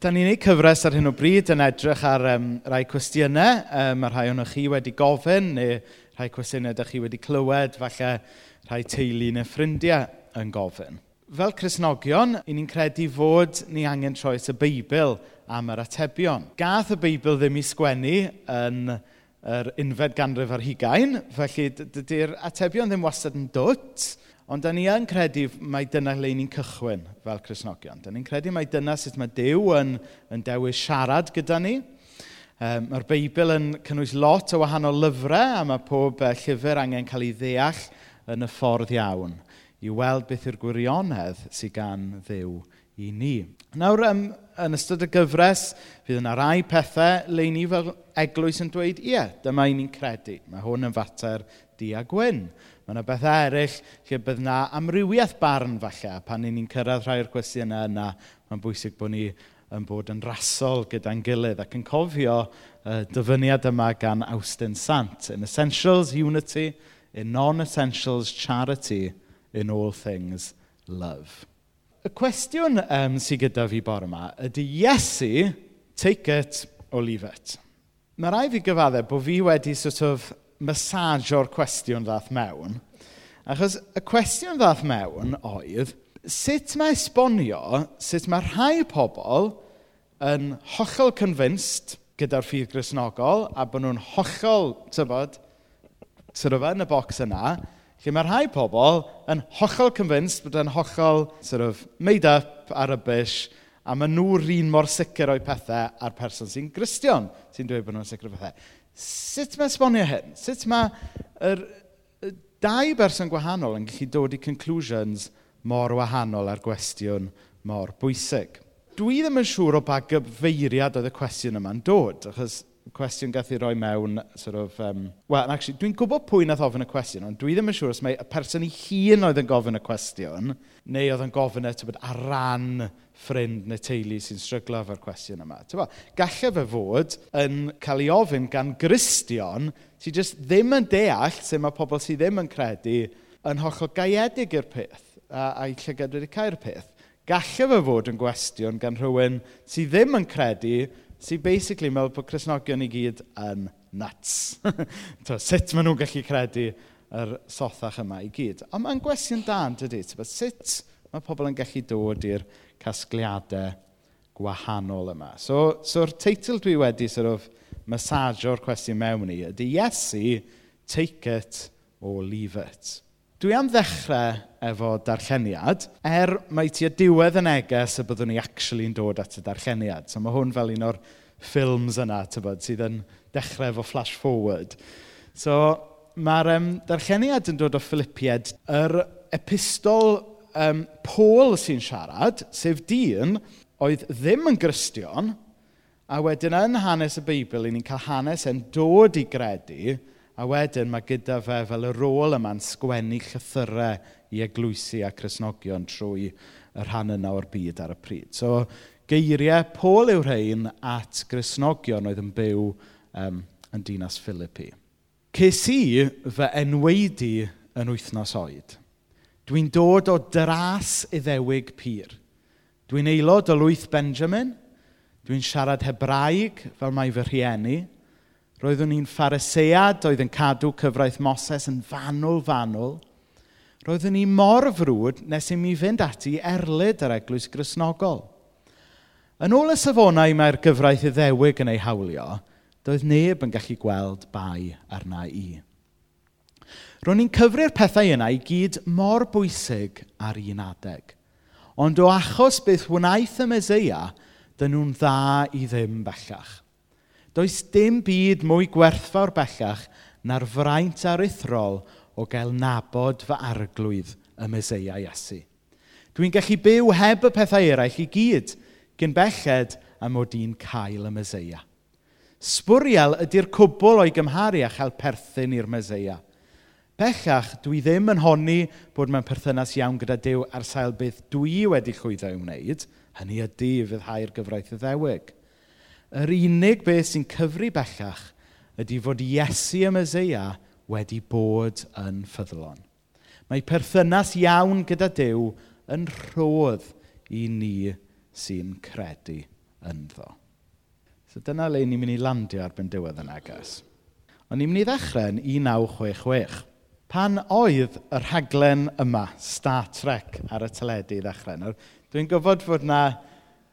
Da ni'n gwneud cyfres ar hyn o bryd yn edrych ar um, rai cwestiynau. Um, mae rhai o'n chi wedi gofyn neu rhai cwestiynau ydych chi wedi clywed, falle rhai teulu neu ffrindiau yn gofyn. Fel Cresnogion, i ni'n credu fod ni angen troes y Beibl am yr atebion. Gath y Beibl ddim i sgwennu yn yr unfed ganrif ar hugain, felly dydy'r atebion ddim wastad yn dwt, Ond da ni yn credu mai dyna le ni'n cychwyn fel Cresnogion. Da ni'n credu mai dyna sut mae Dyw yn, yn dewis siarad gyda ni. Um, mae'r Beibl yn cynnwys lot o wahanol lyfrau a mae pob e, uh, llyfr angen cael ei ddeall yn y ffordd iawn i weld beth yw'r gwirionedd sydd gan ddew i ni. Nawr, um, yn ystod y gyfres, fydd yna rai pethau le ni fel eglwys yn dweud, ie, dyma i ni'n credu. Mae hwn yn fater di a gwyn. Mae yna bethau eraill lle bydd yna amrywiaeth barn falle. Pan ni'n cyrraedd rhai o'r cwestiynau yna, mae'n bwysig bod ni yn bod yn rasol gyda'n gilydd ac yn cofio y dyfyniad yma gan Austin Sant. In essentials, unity. In non-essentials, charity. In all things, love. Y cwestiwn um, sydd gyda fi bore yma ydy Iesu, take it or leave it. Mae rai fi gyfaddau bod fi wedi sort of masajo'r cwestiwn ddath mewn. Achos y cwestiwn ddath mewn oedd, sut mae esbonio sut mae rhai pobl yn hollol convinced gyda'r ffydd grisnogol a bod nhw'n hollol, tybod, sydd o yn y bocs yna, lle mae rhai pobl yn hollol convinced bod yn hollol sort of, made up a rybys a maen nhw'r un mor sicr o'i pethau a'r person sy'n gristion sy'n dweud bod nhw'n sicr o'i pethau. Sut mae esbonio hyn? Sut mae yr, y dau berson gwahanol yn gallu dod i conclusions mor wahanol ar gwestiwn mor bwysig? Dwi ddim yn siŵr o ba gyfeiriad oedd y cwestiwn yma'n dod, achos cwestiwn gath i roi mewn, sort of, um, well, actually, dwi'n gwybod pwy nath ofyn y cwestiwn, ond dwi ddim yn siŵr os mae y person ei hun oedd yn gofyn y cwestiwn, neu oedd yn gofyn e, y tybod, ar ran ffrind neu teulu sy'n stryglo efo'r cwestiwn yma. Tyfa, gallai fe fod yn cael ei ofyn gan gristion sydd jyst ddim yn deall sut mae pobl sydd ddim yn credu yn hollol gaedig i'r peth a, a'i llygad wedi cael peth. Gallai fe fod yn gwestiwn gan rhywun sydd ddim yn credu sy'n basically meddwl bod Cresnogion i gyd yn nuts. to, sut maen nhw'n gallu credu yr sothach yma i gyd. Ond mae'n gwestiwn dan, dydy, sut mae pobl yn gallu dod i'r casgliadau gwahanol yma. So, so'r teitl dwi wedi sort of masajo'r cwestiwn mewn i ydy Iesu, take it or leave it. Dwi am ddechrau efo darlleniad, er mai tua diwedd y neges y byddwn ni actually yn dod at y darlleniad. So mae hwn fel un o'r ffilms yna, tybod, sydd yn dechrau efo flash forward. So mae'r um, darlleniad yn dod o Philippiad, yr epistol um, Paul sy'n siarad, sef dyn, oedd ddim yn gristion, a wedyn yn hanes y Beibl, ni'n cael hanes yn dod i gredu, A wedyn mae gyda fe fel y rôl yma'n sgwennu llythyrau i eglwysu a chrysnogion trwy y rhan yna o'r byd ar y pryd. So geiriau Paul yw rhain at grisnogion oedd yn byw um, yn dinas Philippi. Ces i fy enweidi yn wythnos oed. Dwi'n dod o dras iddewig pyr. Dwi'n aelod o lwyth Benjamin. Dwi'n siarad Hebraeg fel mae fy rhieni. Roeddwn ni'n pharisead oedd yn cadw cyfraith Moses yn fanwl-fanwl. Roeddwn ni mor frwd nes i mi fynd ati erlyd yr eglwys grisnogol. Yn ôl y safonau mae'r gyfraith iddewig yn ei hawlio, doedd neb yn gallu gweld bai arna i. Ro'n ni'n cyfri'r pethau yna i gyd mor bwysig ar un adeg. Ond o achos beth wnaeth y Meseia, dyn nhw'n dda i ddim bellach. Does dim byd mwy gwerthfawr bellach na'r fraint aruthrol o gael nabod fy arglwydd y Meseia Iesu. Dwi'n gallu byw heb y pethau eraill i gyd gyn belled am mod i'n cael y Meseia. Sbwriel ydy'r cwbl o'i gymharu a chael perthyn i'r Meseia. Bellach, dwi ddim yn honni bod mewn perthynas iawn gyda Dyw ar sail beth dwi wedi llwyddo i wneud, hynny ydy i fyddhau'r gyfraith y ddewig yr unig beth sy'n cyfri bellach ydy fod Iesu y Meseia wedi bod yn ffyddlon. Mae perthynas iawn gyda Dyw yn rhodd i ni sy'n credu ynddo. So dyna le ni'n mynd i landio arbyn diwedd yn agos. Ond ni'n mynd i ddechrau'n 1966. Pan oedd y rhaglen yma, Star Trek, ar y teledu i ddechrau. Dwi'n gwybod fod na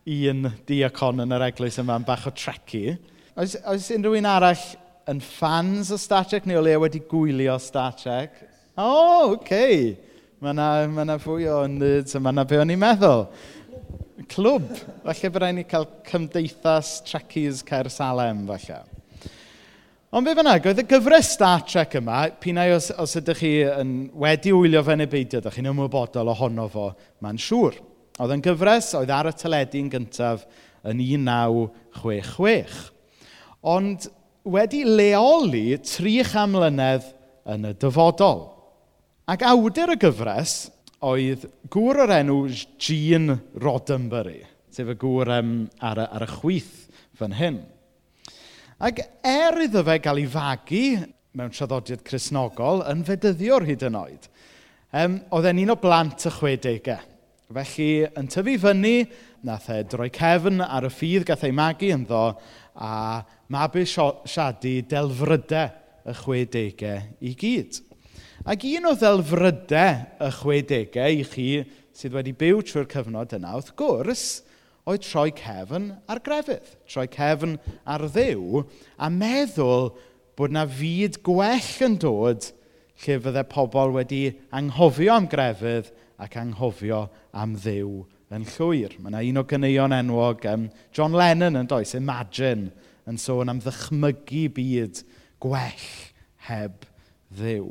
un diacon yn yr eglwys yma yn bach o trecu. Oes, oes unrhyw un arall yn fans o Star Trek neu o le wedi gwylio Star Trek? O, oh, oce. Okay. Mae yna ma, na, fwy o nerds yma na be o'n i'n meddwl. Clwb. Falle bydd rhaid ni cael cymdeithas Trekkies Caer Salem, falle. Ond be fyna, oedd y gyfres Star Trek yma, pinau os, os ydych chi yn wedi wylio fe neu beidio, ydych chi'n ymwybodol ohono fo, mae'n siŵr. Oedd yn gyfres oedd ar y teledu'n gyntaf yn 1966. Ond wedi leoli 300 mlynedd yn y dyfodol. Ac awdur y gyfres oedd gŵr o'r enw Gene Roddenberry, sef y gŵr um, ar, y, ar y chwyth fan hyn. Ac er iddo fe gael ei fagu mewn traddodiad chrysnogol yn fedyddiwr hyd yn oed, um, oedd e'n un o blant y chwedegau. Felly, yn tyfu fyny, nath e droi cefn ar y ffydd gath ei magu ynddo a mabu e siadu delfrydau y chwedegau i gyd. Ac un o ddelfrydau y chwedegau i chi sydd wedi byw trwy'r cyfnod yna, wrth gwrs, oedd troi cefn ar grefydd, troi cefn ar ddew, a meddwl bod na fyd gwell yn dod lle fyddai pobl wedi anghofio am grefydd ac anghofio am ddiw yn llwyr. Mae yna un o ganeuon enwog, um, John Lennon yn does, Imagine, yn sôn am ddychmygu byd gwell heb ddiw.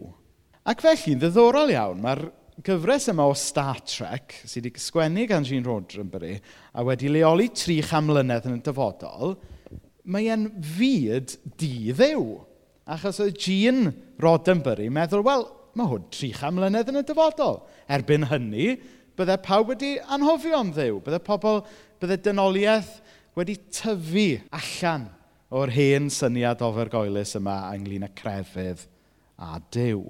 Ac felly'n ddiddorol iawn, mae'r gyfres yma o Star Trek, sydd wedi sgwennu gan Gene Roddenberry, a wedi leoli tri chamlynedd yn y dyfodol, mae e'n fyd di ddew. Achos oedd Gene Roddenberry meddwl, wel, mae hwn 300 mlynedd yn y dyfodol. Erbyn hynny, bydde pawb wedi anhofio am ddew. Bydde pobl, bydde dynoliaeth wedi tyfu allan o'r hen syniad ofergoelus yma ynglyn â crefydd a dew.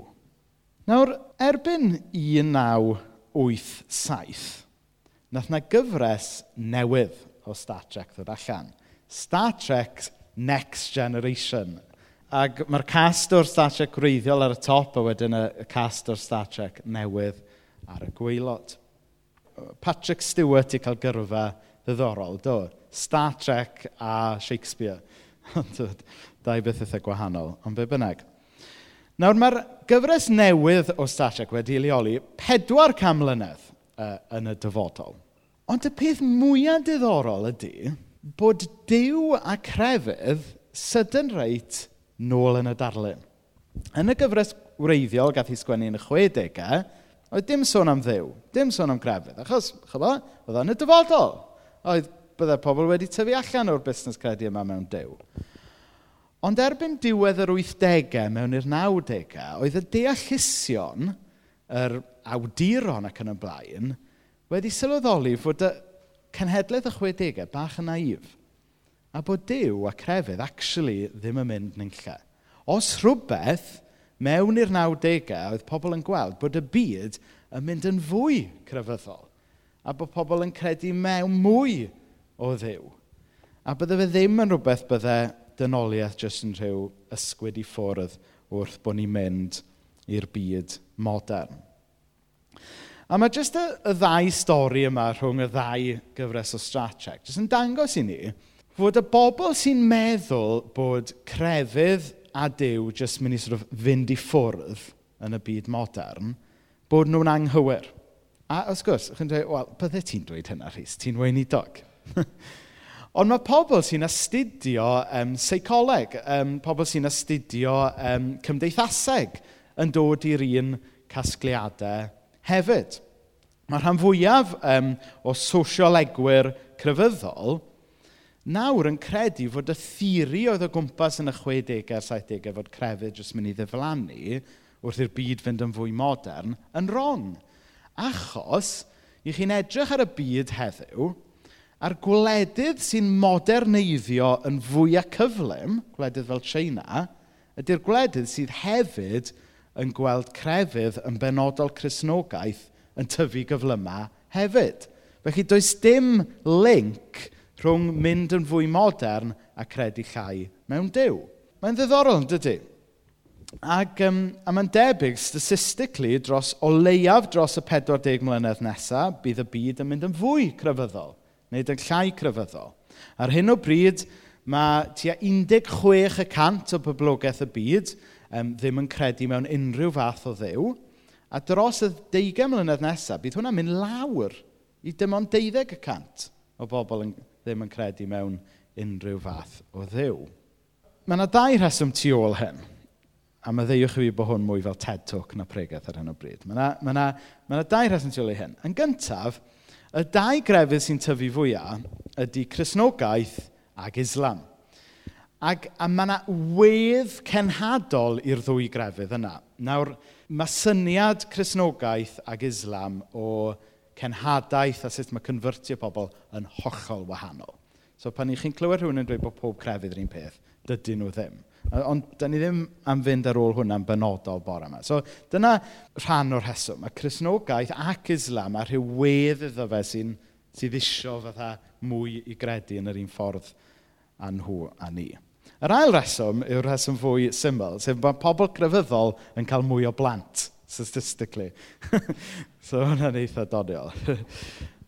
Nawr, erbyn 1987, nath na gyfres newydd o Star Trek ddod allan. Star Trek Next Generation Ac mae'r cast o'r statchec gwreiddiol ar y top a wedyn y cast o'r statchec newydd ar y gweilod. Patrick Stewart i cael gyrfa ddiddorol, do. Star Trek a Shakespeare. Dau beth eitha gwahanol, ond be bynnag. Nawr mae'r gyfres newydd o Star Trek wedi ei leoli 400 mlynedd uh, yn y dyfodol. Ond y peth mwyaf diddorol ydy bod Dyw a crefydd sydyn reit nôl yn y darlun. Yn y gyfres wreiddiol gath ei sgwennu yn y 60au, oedd dim sôn am ddew, dim sôn am crefydd, achos, chyfo, oedd o'n y dyfodol. Oedd byddai pobl wedi tyfu allan o'r busnes credu yma mewn dew. Ond erbyn diwedd yr 80au mewn i'r 90au, oedd y deallusion, yr awduron ac yn y blaen, wedi sylweddoli fod y cenhedlaeth y 60au bach yn naif a bod Dyw a crefydd actually ddim yn mynd yn lle. Os rhywbeth mewn i'r 90au oedd pobl yn gweld bod y byd yn mynd yn fwy crefyddol a bod pobl yn credu mewn mwy o ddiw. A bydde fe ddim yn rhywbeth bydde dynoliaeth jyst yn rhyw ysgwyd i ffwrdd wrth bod ni'n mynd i'r byd modern. A mae jyst y, y ddau stori yma rhwng y ddau gyfres o Stratchec jyst yn dangos i ni fod y bobl sy'n meddwl bod crefydd a dew jyst mynd i sort of fynd i ffwrdd yn y byd modern, bod nhw'n anghywir. A os gwrs, chi'n dweud, wel, bydde ti'n dweud hynna, Rhys, ti'n weinidog. Ond mae pobl sy'n astudio um, seicoleg, um, pobl sy'n astudio um, cymdeithaseg yn dod i'r un casgliadau hefyd. Mae rhan fwyaf um, o sosiolegwyr crefyddol nawr yn credu fod y thiri oedd o gwmpas yn y 60au a'r 70au fod crefydd jyst mynd i ddiflannu wrth i'r byd fynd yn fwy modern yn wrong. Achos, i chi'n edrych ar y byd heddiw, a'r gwledydd sy'n moderneiddio yn fwy a cyflym, gwledydd fel China, ydy'r gwledydd sydd hefyd yn gweld crefydd yn benodol chrysnogaeth yn tyfu gyflymau hefyd. Felly does dim link rhwng mynd yn fwy modern a credu llai mewn dew. Mae'n ddiddorol, yn dydy? Ac, um, a mae'n debyg, statistically, dros o leiaf dros y 40 mlynedd nesaf, bydd y byd yn mynd yn fwy crefyddol, neu yn llai crefyddol. Ar hyn o bryd, mae tua 16% o boblogaeth y byd um, ddim yn credu mewn unrhyw fath o ddew, a dros y 20 mlynedd nesaf, bydd hwnna'n mynd lawr i dim ond 12% o bobl yn, ddim yn credu mewn unrhyw fath o ddew. Mae yna dau rheswm tu ôl hyn. A maddeuwch i fi bod hwn mwy fel TED Talk na pregaeth ar hyn o bryd. Mae yna, mae yna, mae yna dau rheswm tu ôl i hyn. Yn gyntaf, y dau grefydd sy'n tyfu fwyaf ydy Cresnogaeth ac Islam. Ac a mae yna wedd cenhadol i'r ddwy grefydd yna. Nawr, mae syniad Cresnogaeth ac Islam o cenhadaeth a sut mae confyrtio pobl yn hollol wahanol. So pan i chi'n clywed rhywun yn dweud bod pob crefydd yr un peth, dydyn nhw ddim. Ond da ni ddim am fynd ar ôl hwnna'n benodol bore yma. So dyna rhan o'r heswm. Mae Cresnogaeth ac Islam a rhyw wedd iddo fe sy'n sydd isio fatha mwy i gredu yn yr un ffordd a nhw a ni. Yr ail reswm yw'r reswm fwy syml, sef bod pobl crefyddol yn cael mwy o blant statistically. so hwnna'n eitha doniol.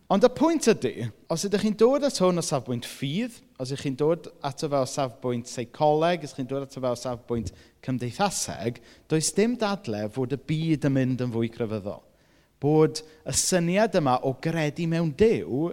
Ond y pwynt ydy, os ydych chi'n dod at hwn o safbwynt ffydd, os ydych chi'n dod ato fe o safbwynt seicoleg, os ydych chi'n dod ato fe o safbwynt cymdeithaseg, does dim dadle fod y byd yn mynd yn fwy crefyddol. Bod y syniad yma o gredu mewn dew,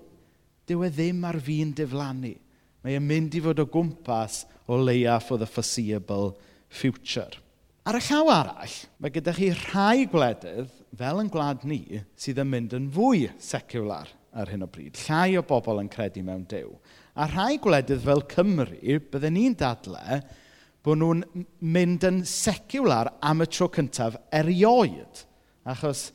dyw e ddim ar fi'n diflannu. Mae e'n mynd i fod o gwmpas o leiaf for the foreseeable future. Ar y llaw arall, mae gyda chi rhai gwledydd, fel yn gwlad ni, sydd yn mynd yn fwy seciwlar ar hyn o bryd. Llai o bobl yn credu mewn dew. A rhai gwledydd fel Cymru, bydden ni'n dadle bod nhw'n mynd yn seciwlar am y tro cyntaf erioed. Achos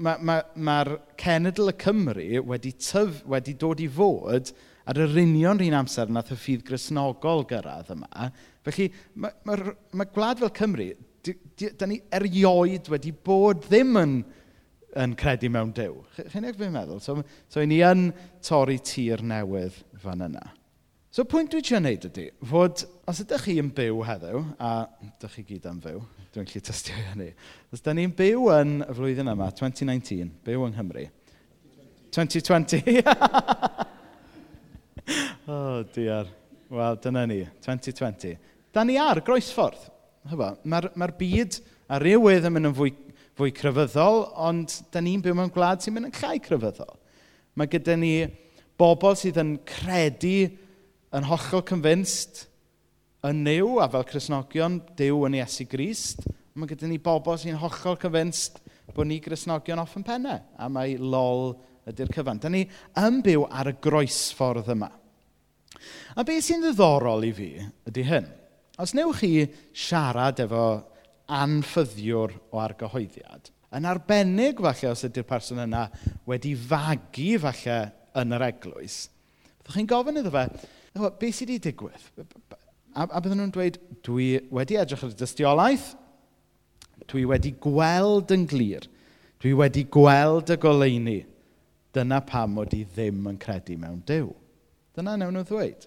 mae'r ma, ma, ma cenedl y Cymru wedi, tyf, wedi dod i fod ar yr union rhan amser nath y ffydd grisnogol gyrraedd yma. Felly, mae ma, ma gwlad fel Cymru Da ni erioed wedi bod ddim yn, yn credu mewn Dyw. Chi'n eich fi'n meddwl? So, so ni yn torri tir newydd fan yna. So pwynt dwi eisiau gwneud ydy, fod os ydych chi yn byw heddiw, a ydych chi gyd am fyw, dwi'n gallu testio hynny, os ydych ni'n byw yn y flwyddyn yma, 2019, byw yng Nghymru, 2020. oh, diar. Wel, dyna ni, 2020. Da ni ar groesffordd. Mae'r ma byd a rywydd yn mynd yn fwy, fwy crefyddol, ond da ni'n byw mewn gwlad sy'n mynd yn llai crefyddol. Mae gyda ni bobl sydd yn credu yn hollol convinced yn New, a fel Cresnogion, Dyw yn Iesu Grist. Mae gyda ni bobl sy'n hollol convinced bod ni Cresnogion off yn pennau, a mae lol ydy'r cyfan. Da ni yn byw ar y groesffordd yma. A beth sy'n ddiddorol i fi ydy hyn? Os newch chi siarad efo anffyddiwr o argyhoeddiad, yn arbennig falle os ydy'r person yna wedi fagu falle yn yr eglwys, byddwch chi'n gofyn iddo fe, beth sydd wedi digwydd? A, a bydden nhw'n dweud, dwi wedi edrych ar y dystiolaeth, dwi wedi gweld yn glir, dwi wedi gweld y goleuni, dyna pam mod i ddim yn credu mewn Dyw. Dyna newn nhw ddweud.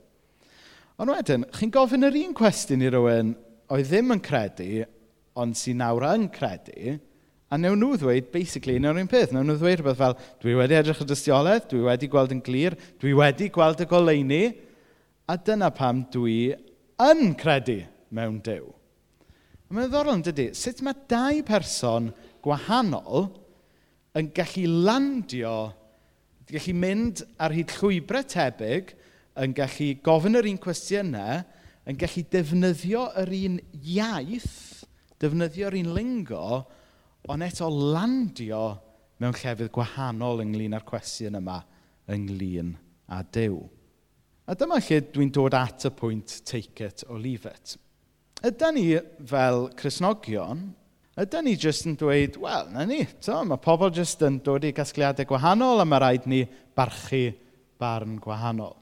Ond wedyn, chi'n gofyn yr un cwestiwn i rywun oedd ddim yn credu, ond sy'n nawr yn credu, a newn nhw ddweud, basically, newn nhw'n peth. Newn nhw ddweud rhywbeth fel, dwi wedi edrych y dystiolaeth, dwi wedi gweld yn glir, dwi wedi gweld y goleini, a dyna pam dwi yn credu mewn Dyw. Mae'n ddorol yn dydy, sut mae dau person gwahanol yn gallu landio, gallu mynd ar hyd llwybrau tebyg, yn gallu gofyn yr un cwestiynau, yn gallu defnyddio yr un iaith, defnyddio'r un lingo, ond eto landio mewn llefydd gwahanol ynglyn â'r cwestiwn yma ynglyn â Dyw. A dyma lle dwi'n dod at y pwynt take it or leave it. Ydy ni fel Cresnogion, ydy ni jyst yn dweud, wel, na ni, so, mae pobl jyst yn dod i gasgliadau gwahanol a mae rhaid ni barchu barn gwahanol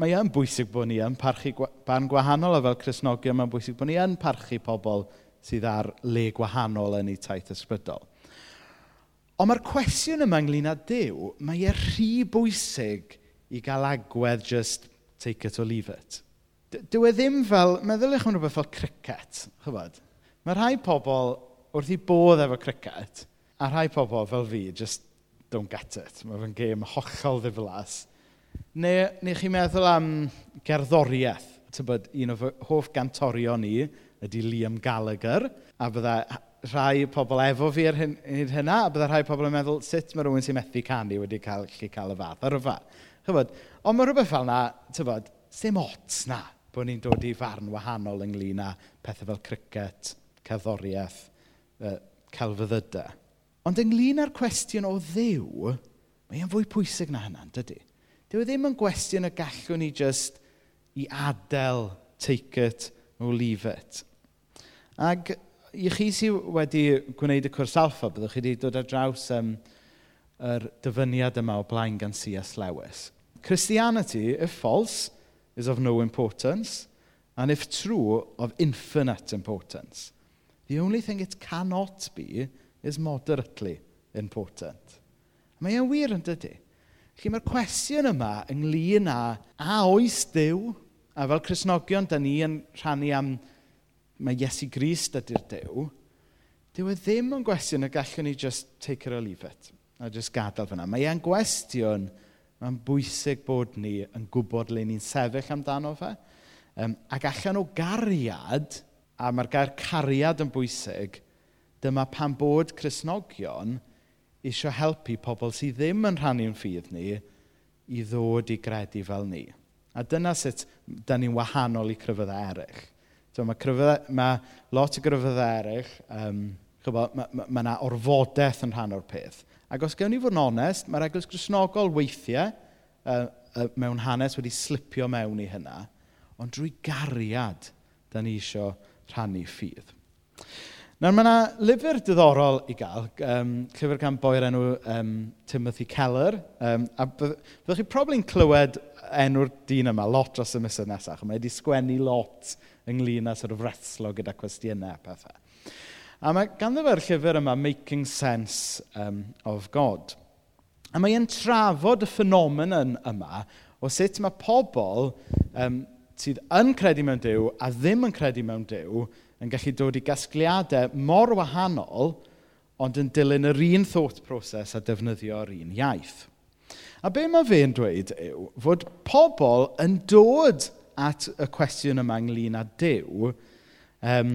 mae yn bwysig bod ni yn parchu barn gwahanol, a fel Cresnogion mae'n bwysig bod ni yn parchu pobl sydd ar le gwahanol yn eu taith ysbrydol. Ond mae'r cwestiwn yma ynglyn â Dyw, mae e rhy bwysig i gael agwedd just take it or leave it. Dyw e ddim fel, meddylwch am rhywbeth fel cricket, chyfod. Mae rhai pobl wrth i bodd efo cricket, a rhai pobl fel fi, just don't get it. Mae fe'n gêm hollol ddiflas Neu, neu chi'n meddwl am gerddoriaeth. Tybod, un o fy hoff gantorion ni ydy Liam Gallagher. A bydda rhai pobl efo fi ar hyn, hynna, a bydda rhai pobl yn meddwl sut mae rhywun sy'n methu canu wedi cael, chi cael y fath ar y fath. Chybod, ond mae rhywbeth fel yna, tybod, dim ots na bod ni'n dod i farn wahanol ynglyn â pethau fel cricet, cerddoriaeth, uh, celfyddydau. Ond ynglyn â'r cwestiwn o ddiw, mae'n fwy pwysig na hynna, dydy? Dyw e ddim yn gwestiwn y gallwn ni just i adael take it or leave it. Ac i chi sydd wedi gwneud y cwrs alfa, byddwch chi wedi dod ar draws um, yr dyfyniad yma o blaen gan C.S. Lewis. Christianity, if false, is of no importance, and if true, of infinite importance. The only thing it cannot be is moderately important. Mae e'n wir yn dydy. Felly mae'r cwestiwn yma ynglyn â, a oes Dyw? A fel Cresnogion, da ni yn rhannu am mae Iesu Grist ydy'r Dyw. Dyw e ddim yn gwestiwn y gallwn ni just take it or leave it. A just gadael fyna. Mae e'n gwestiwn mae'n bwysig bod ni yn gwybod le ni'n sefyll amdano fe. Um, ac allan o gariad, a mae'r gair cariad yn bwysig, dyma pan bod Cresnogion eisiau helpu pobl sydd ddim yn rhannu'n ffydd ni i ddod i gredu fel ni. A dyna sut da ni'n wahanol i cryfyddau eraill. So, mae, cryfyddau, mae lot o gryfyddau eraill, um, chybod, mae yna ma, ma orfodaeth yn rhan o'r peth. Ac os gewn ni fod yn onest, mae'r eglwys grisnogol weithiau uh, uh, mewn hanes wedi slipio mewn i hynna, ond drwy gariad da ni eisiau rhannu ffydd. Nawr mae yna lyfr diddorol i gael, um, llyfr gan boi'r enw um, Timothy Keller, um, a byddwch chi probably'n clywed enw'r dyn yma lot dros y misoedd nesaf, mae wedi sgwennu lot ynglyn â sort of wrestlo gyda cwestiynau a pethau. A mae ganddo fe'r llyfr yma, Making Sense um, of God. A mae e'n trafod y ffenomen yma o sut mae pobl um, sydd yn credu mewn Dyw a ddim yn credu mewn Dyw yn gallu dod i gasgliadau mor wahanol, ond yn dilyn yr un thought process a defnyddio'r un iaith. A be mae fe'n dweud yw fod pobl yn dod at y cwestiwn yma ynglyn â Dyw um,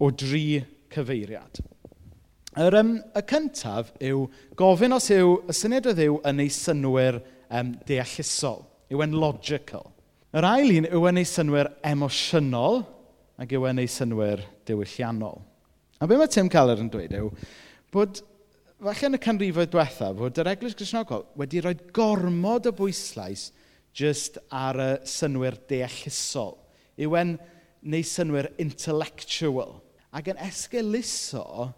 o dri cyfeiriad. Yr, um, y cyntaf yw gofyn os yw y syniad o ddiw yn ei synwyr um, deallusol, yw en logical. Yr ail un yw yn ei synwyr emosiynol, ac yw e'n ei synwyr diwylliannol. A be mae Tim Keller yn dweud yw bod falle yn y canrifoedd diwethaf fod yr Eglwys Grisnogol wedi rhoi gormod o bwyslais jyst ar y synwyr deallusol. Yw e'n neu synwyr intellectual. Ac yn esgeluso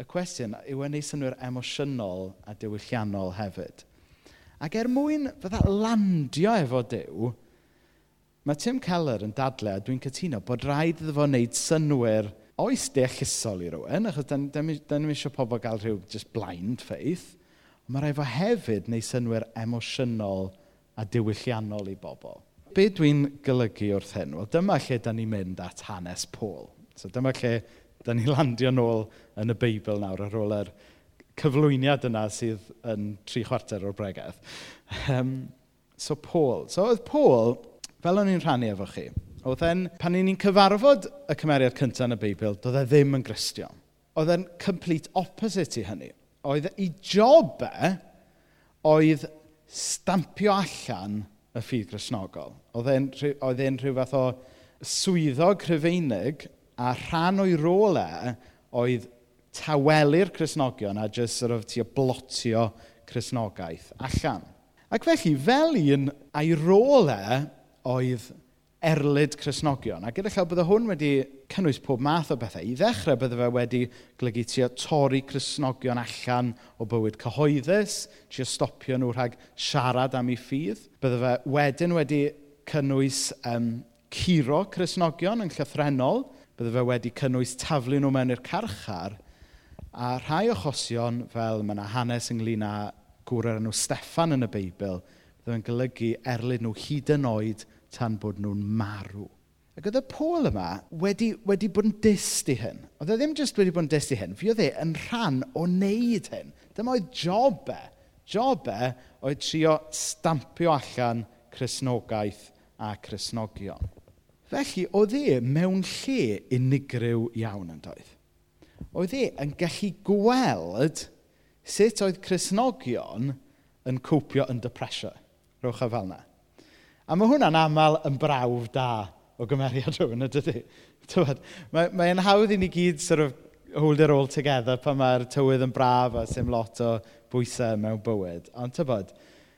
y cwestiwn yw e'n neu synwyr emosiynol a diwylliannol hefyd. Ac er mwyn fydda landio efo Dyw, Mae Tim Keller yn dadle, a dwi'n cytuno, bod rhaid iddo fo wneud synwyr oes deallusol i rywun, achos da ni'n eisiau pobl gael rhyw just blind faith, mae rhaid fo hefyd neu synwyr emosiynol a diwylliannol i bobl. Be dwi'n golygu wrth hyn? Wel, dyma lle da ni'n mynd at hanes Paul. So dyma lle da ni landio nôl yn y Beibl nawr ar ôl yr cyflwyniad yna sydd yn tri chwarter o'r bregedd. Um, so Paul. So oedd Paul fel o'n i'n rhannu efo chi, oedd e'n, pan ni'n cyfarfod y cymeriad cyntaf yn y Beibl, doedd e ddim yn gristion. Oedd e'n complete opposite i hynny. Oedd ei job e, oedd stampio allan y ffydd grisnogol. Oedd e'n rhyw, fath o swyddog rhyfeinig a rhan o'i rôl e oedd tawelu'r Cresnogion a jyst sort of ti blotio Cresnogaeth allan. Ac felly, fel un a'i rôl e oedd erlyd Cresnogion. A gyda chael bydde hwn wedi cynnwys pob math o bethau. I ddechrau bydde fe wedi golygu tio torri Cresnogion allan o bywyd cyhoeddus, tio stopio nhw rhag siarad am ei ffydd. Bydde fe wedyn wedi cynnwys um, curo Cresnogion yn llythrenol. Bydde fe wedi cynnwys taflu nhw mewn i'r carchar. A rhai achosion fel mae yna hanes ynglyn â gwr o'r enw Steffan yn y Beibl, bydde fe'n golygu erlyd nhw hyd yn oed tan bod nhw'n marw. Ac oedd y Paul yma wedi, wedi bod yn dist i hyn. Oedd e ddim jyst wedi bod yn dist i hyn, fi oedd e yn rhan o wneud hyn. Dyma oedd job e. Job e oedd trio stampio allan chrysnogaeth a chrysnogion. Felly, oedd e mewn lle unigryw iawn yn doedd. Oedd e yn gallu gweld sut oedd chrysnogion yn cwpio yn depresio. Rwch a fel yna A mae hwnna'n aml yn brawf da o gymeriad rhywun, ydy? Mae'n mae hawdd i ni gyd sort of hold it all together pan mae'r tywydd yn braf a sy'n lot o bwysau mewn bywyd. Ond tybod,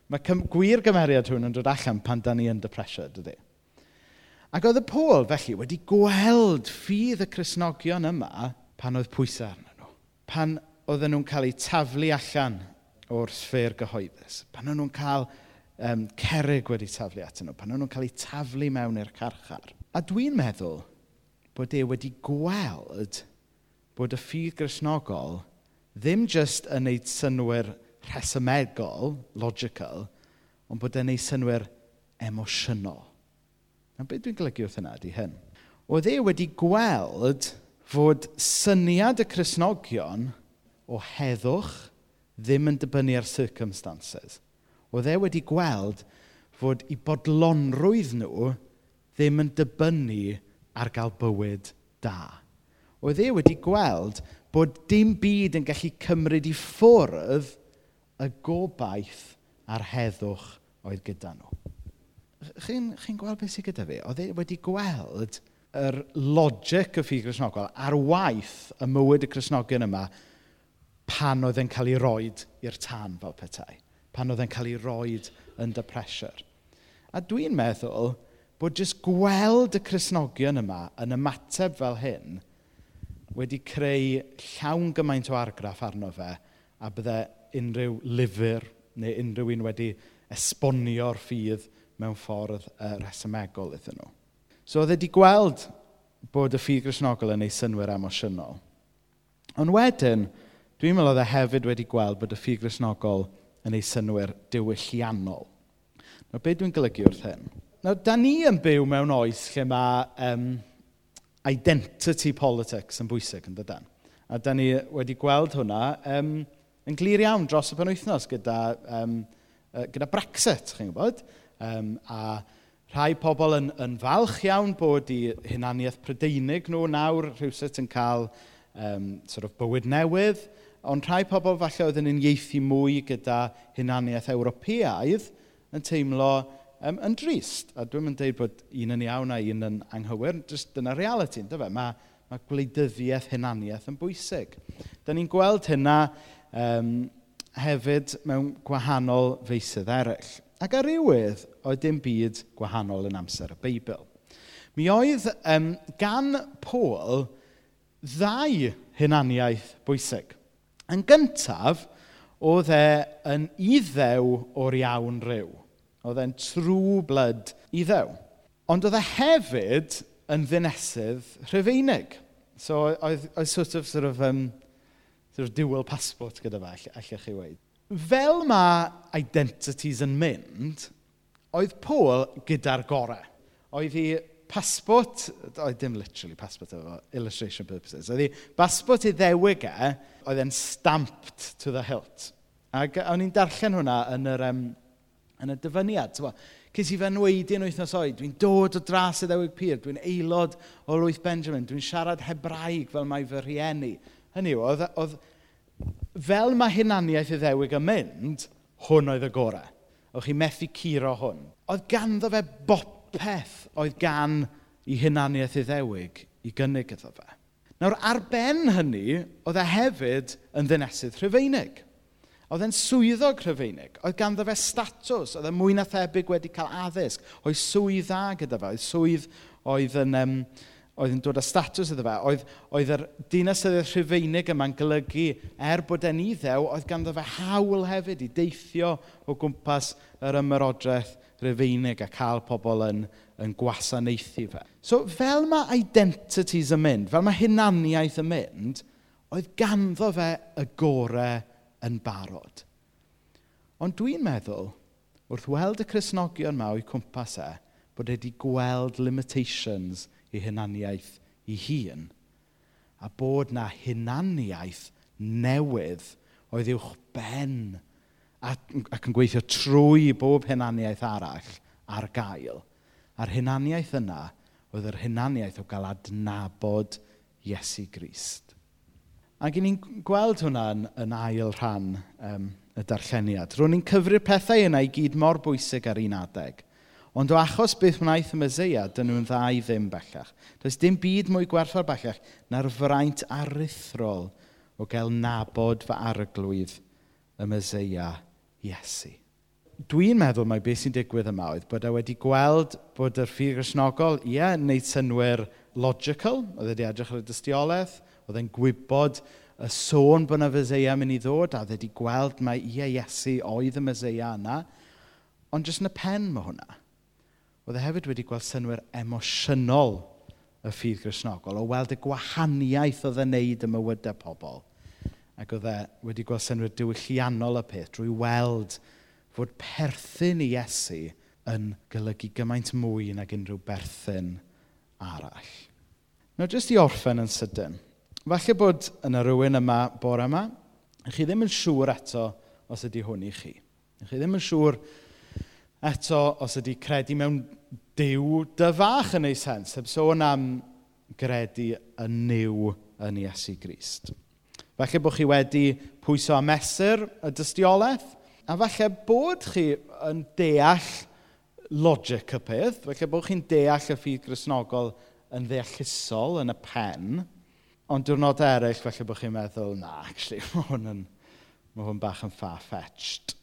mae cym, gwir gymeriad hwn yn dod allan pan da ni yn depresio, dydy. Ac oedd y Pôl, felly, wedi gweld ffydd y Cresnogion yma pan oedd pwysau arnyn nhw. Pan oedden nhw'n cael eu taflu allan o'r sfer gyhoeddus. Pan oedden nhw'n cael um, cerig wedi taflu atyn nhw, pan nhw'n cael eu taflu mewn i'r carchar. A dwi'n meddwl bod e wedi gweld bod y ffydd grisnogol ddim jyst yn neud synwyr rhesymegol, logical, ond bod e'n neud synwyr emosiynol. A beth dwi'n golygu wrth yna ydy hyn? Oedd e wedi gweld fod syniad y Cresnogion o heddwch ddim yn dibynnu ar circumstances. Oedd e wedi gweld fod i bodlonrwydd nhw ddim yn dibynnu ar gael bywyd da. Oedd e wedi gweld bod dim byd yn gallu cymryd i ffwrdd y gobaith a'r heddwch oedd gyda nhw. Chi'n chi gweld beth sydd gyda fi? Oedd e wedi gweld yr logic y ffydd Cresnogol a'r waith y mywyd y Cresnogion yma pan oedd e'n cael ei roed i'r tan fel petai pan oedd e'n cael ei roed under pressure. A dwi'n meddwl bod jyst gweld y Cresnogion yma yn ymateb fel hyn wedi creu llawn gymaint o argraff arno fe a bydde unrhyw lyfr neu unrhyw un wedi esbonio'r ffydd mewn ffordd uh, resymegol iddyn nhw. So oedd wedi gweld bod y ffydd grisnogol yn ei synwyr emosiynol. Ond wedyn, dwi'n meddwl oedd e hefyd wedi gweld bod y ffydd grisnogol yn ei synwyr diwylliannol. Nawr, beth dwi'n golygu wrth hyn? Nawr, da ni yn byw mewn oes lle mae um, identity politics yn bwysig yn dydyn. A da ni wedi gweld hwnna um, yn glir iawn dros y penwythnos gyda, um, gyda Brexit, chi'n gwybod? Um, a rhai pobl yn, yn falch iawn bod i hunaniaeth prydeinig nhw nawr rhywsut yn cael um, sort of bywyd newydd, ond rhai pobl falle oedd yn unieithu mwy gyda hunaniaeth Ewropeaidd yn teimlo um, yn drist. A dwi'n mynd dweud bod un yn iawn a un yn anghywir, jyst dyna reality, ynddo fe? Mae, mae gwleidyddiaeth hunaniaeth yn bwysig. Da ni'n gweld hynna um, hefyd mewn gwahanol feisydd eraill. Ac ar rywydd, oedd dim byd gwahanol yn amser y Beibl. Mi oedd um, gan Pôl ddau hunaniaeth bwysig. Yn gyntaf, oedd e yn iddew o'r iawn rhyw. Oedd e'n true blood iddew. Ond oedd e hefyd yn ddinesydd rhyfeinig. So oedd, oedd sort of, sort of, um, sort of dual passport gyda fe, all, allech chi weid. Fel mae identities yn mynd, oedd Paul gyda'r gorau. Oedd hi pasbort, oedd dim literally pasbort efo, illustration purposes, oedd hi basbort i ddewig e, oedd e'n stamped to the hilt. Ac o'n i'n darllen hwnna yn yr, um, yn y dyfyniad. Cys i fy yn wythnos oed, dwi'n dod o dras y ddewig pyr, dwi'n aelod o lwyth Benjamin, dwi'n siarad hebraeg fel mae fy rhieni. Hynny yw, oedd, oedd fel mae hunaniaeth y ddewig yn mynd, hwn oedd y gorau. O'ch chi methu curo hwn. Oedd ganddo fe bop popeth oedd gan i hunaniaeth iddewig i gynnig iddo fe. Nawr, ar ben hynny, oedd e hefyd yn ddinesydd Rhyfeinig. Oedd e'n swyddog Rhyfeinig. Oedd ganddo fe statws. Oedd e mwy na thebyg wedi cael addysg. Oedd swydd dda gyda fe. Oedd swydd oedd yn, um, oedd yn dod â statws iddo fe. Oedd, oedd yr dinasydd Rhyfeinig yma'n golygu er bod e'n iddew, oedd ganddo fe hawl hefyd i deithio o gwmpas yr ymyrodraeth Rufeinig a cael pobl yn, yn gwasanaethu fe. So fel mae identities yn mynd, fel mae hunaniaeth yn mynd, oedd ganddo fe y gorau yn barod. Ond dwi'n meddwl, wrth weld y Cresnogion yma o'i cwmpas e, bod e wedi gweld limitations i hunaniaeth i hun, a bod na hunaniaeth newydd oedd uwch ben ac yn gweithio trwy bob hunaniaeth arall ar gael. A'r hunaniaeth yna oedd yr hunaniaeth o gael adnabod Iesu Grist. Ac ni'n gweld hwnna'n yn ail rhan um, y darlleniad. Rwy'n ni'n cyfri'r pethau yna i gyd mor bwysig ar un adeg. Ond o achos beth wnaeth y Meseia, dyn nhw'n dda i ddim bellach. Does dim byd mwy gwerthfawr bellach na'r fraint aruthrol o gael nabod fy arglwydd y Meseia Iesu. Dwi'n meddwl mai beth sy'n digwydd yma oedd bod e wedi gweld bod yr ffyr grisnogol, ie, yeah, wneud synwyr logical, oedd wedi edrych ar y dystiolaeth, oedd e'n gwybod y sôn bod yna fyseia mynd i ddod, a oedd wedi gweld mai ie Iesu oedd y myseia yna, ond jyst yn y pen mae hwnna. Oedd e hefyd wedi gweld synwyr emosiynol y ffydd grisnogol, o weld y gwahaniaeth oedd e'n neud y mywydau pobl. Ac oedd e wedi gweld synwyr diwylliannol y peth drwy weld fod perthyn i Iesu yn golygu gymaint mwy nag unrhyw berthyn arall. Nawr, jyst i orffen yn sydyn. Falle bod yna rhywun yma bore yma, chi ddim yn siŵr eto os ydy hwn i chi. Chi ddim yn siŵr eto os ydy credu mewn diw dyfach yn ei sens. Heb sôn am gredu yn niw yn Iesu Grist. Falle bod chi wedi pwyso a mesur y dystiolaeth, a falle bod chi yn deall logic y peth, falle bod chi'n deall y ffydd grisnogol yn ddeallusol yn y pen, ond diwrnod eraill falle bod chi'n meddwl, na, actually, mae hwn, yn, mae hwn bach yn far-fetched.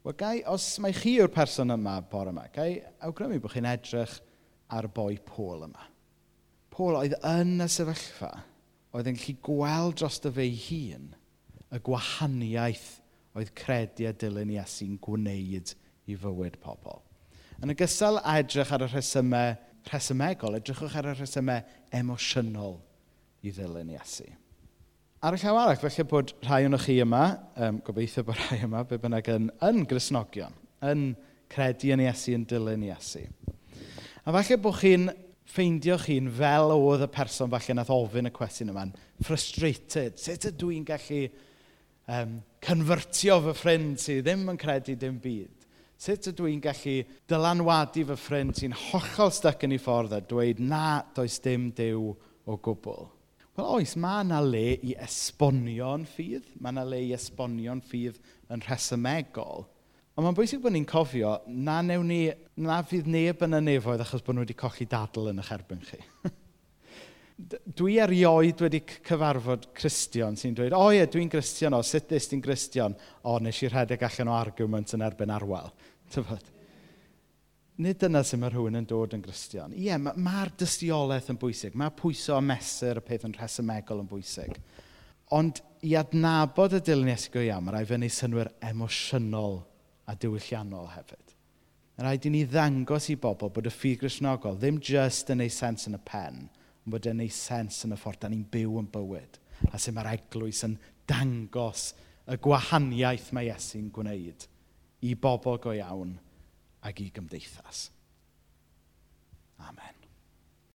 Wel, gai, os mae chi yw'r person yma bore yma, gai awgrymu bod chi'n edrych ar boi Pôl yma. Pôl oedd yn y sefyllfa oedd yn gallu gweld dros dy fe hun y gwahaniaeth oedd credu a dilyn Iesu'n gwneud i fywyd pobl. Yn ogystal â edrych ar y rhesymau rhesymegol, edrychwch ar y rhesymau emosiynol i ddilyn Iesu. Ar y llaw arall, felly bod rhai o'n chi yma, um, gobeithio bod rhai yma, be bynnag yn, yn grisnogion, yn credu yn Iesu, yn dilyn Iesu. A falle bod chi'n ffeindio chi'n fel oedd y person falle nath ofyn y cwestiwn yma'n frustrated. Sut ydw i'n gallu um, cynfyrtio fy ffrind sydd ddim yn credu dim byd? Sut ydw i'n gallu dylanwadu fy ffrind sy'n hollol styc yn ei ffordd a dweud na, does dim dew o gwbl? Wel oes, mae yna le i esbonio'n ffydd. Mae yna le i esbonio'n ffydd yn rhesymegol. Ond mae'n bwysig bod ni'n cofio na, newn ni, na fydd neb yn y nefoedd achos bod nhw wedi colli dadl yn eich erbyn chi. dwi erioed wedi cyfarfod Cristion sy'n dweud, o ie, dwi'n Cristion o, sut ddys ti'n Cristion? O, nes i rhedeg allan o argument yn erbyn arwel. Tyfod? Nid dyna sy'n mae rhywun yn dod yn Gristion. Ie, mae'r ma dystiolaeth yn bwysig. Mae pwyso a mesur y peth yn rhesymegol yn bwysig. Ond i adnabod y dilyn Iesgo iawn, mae rai fyny synwyr emosiynol a diwylliannol hefyd. Yn rhaid i ni ddangos i bobl bod y ffydd grisnogol ddim just yn ei sens yn y pen, ond bod yn ei sens yn y ffordd da ni'n byw yn bywyd. A sy'n mae'r eglwys yn dangos y gwahaniaeth mae Iesu'n gwneud i bobl go iawn ac i gymdeithas. Amen.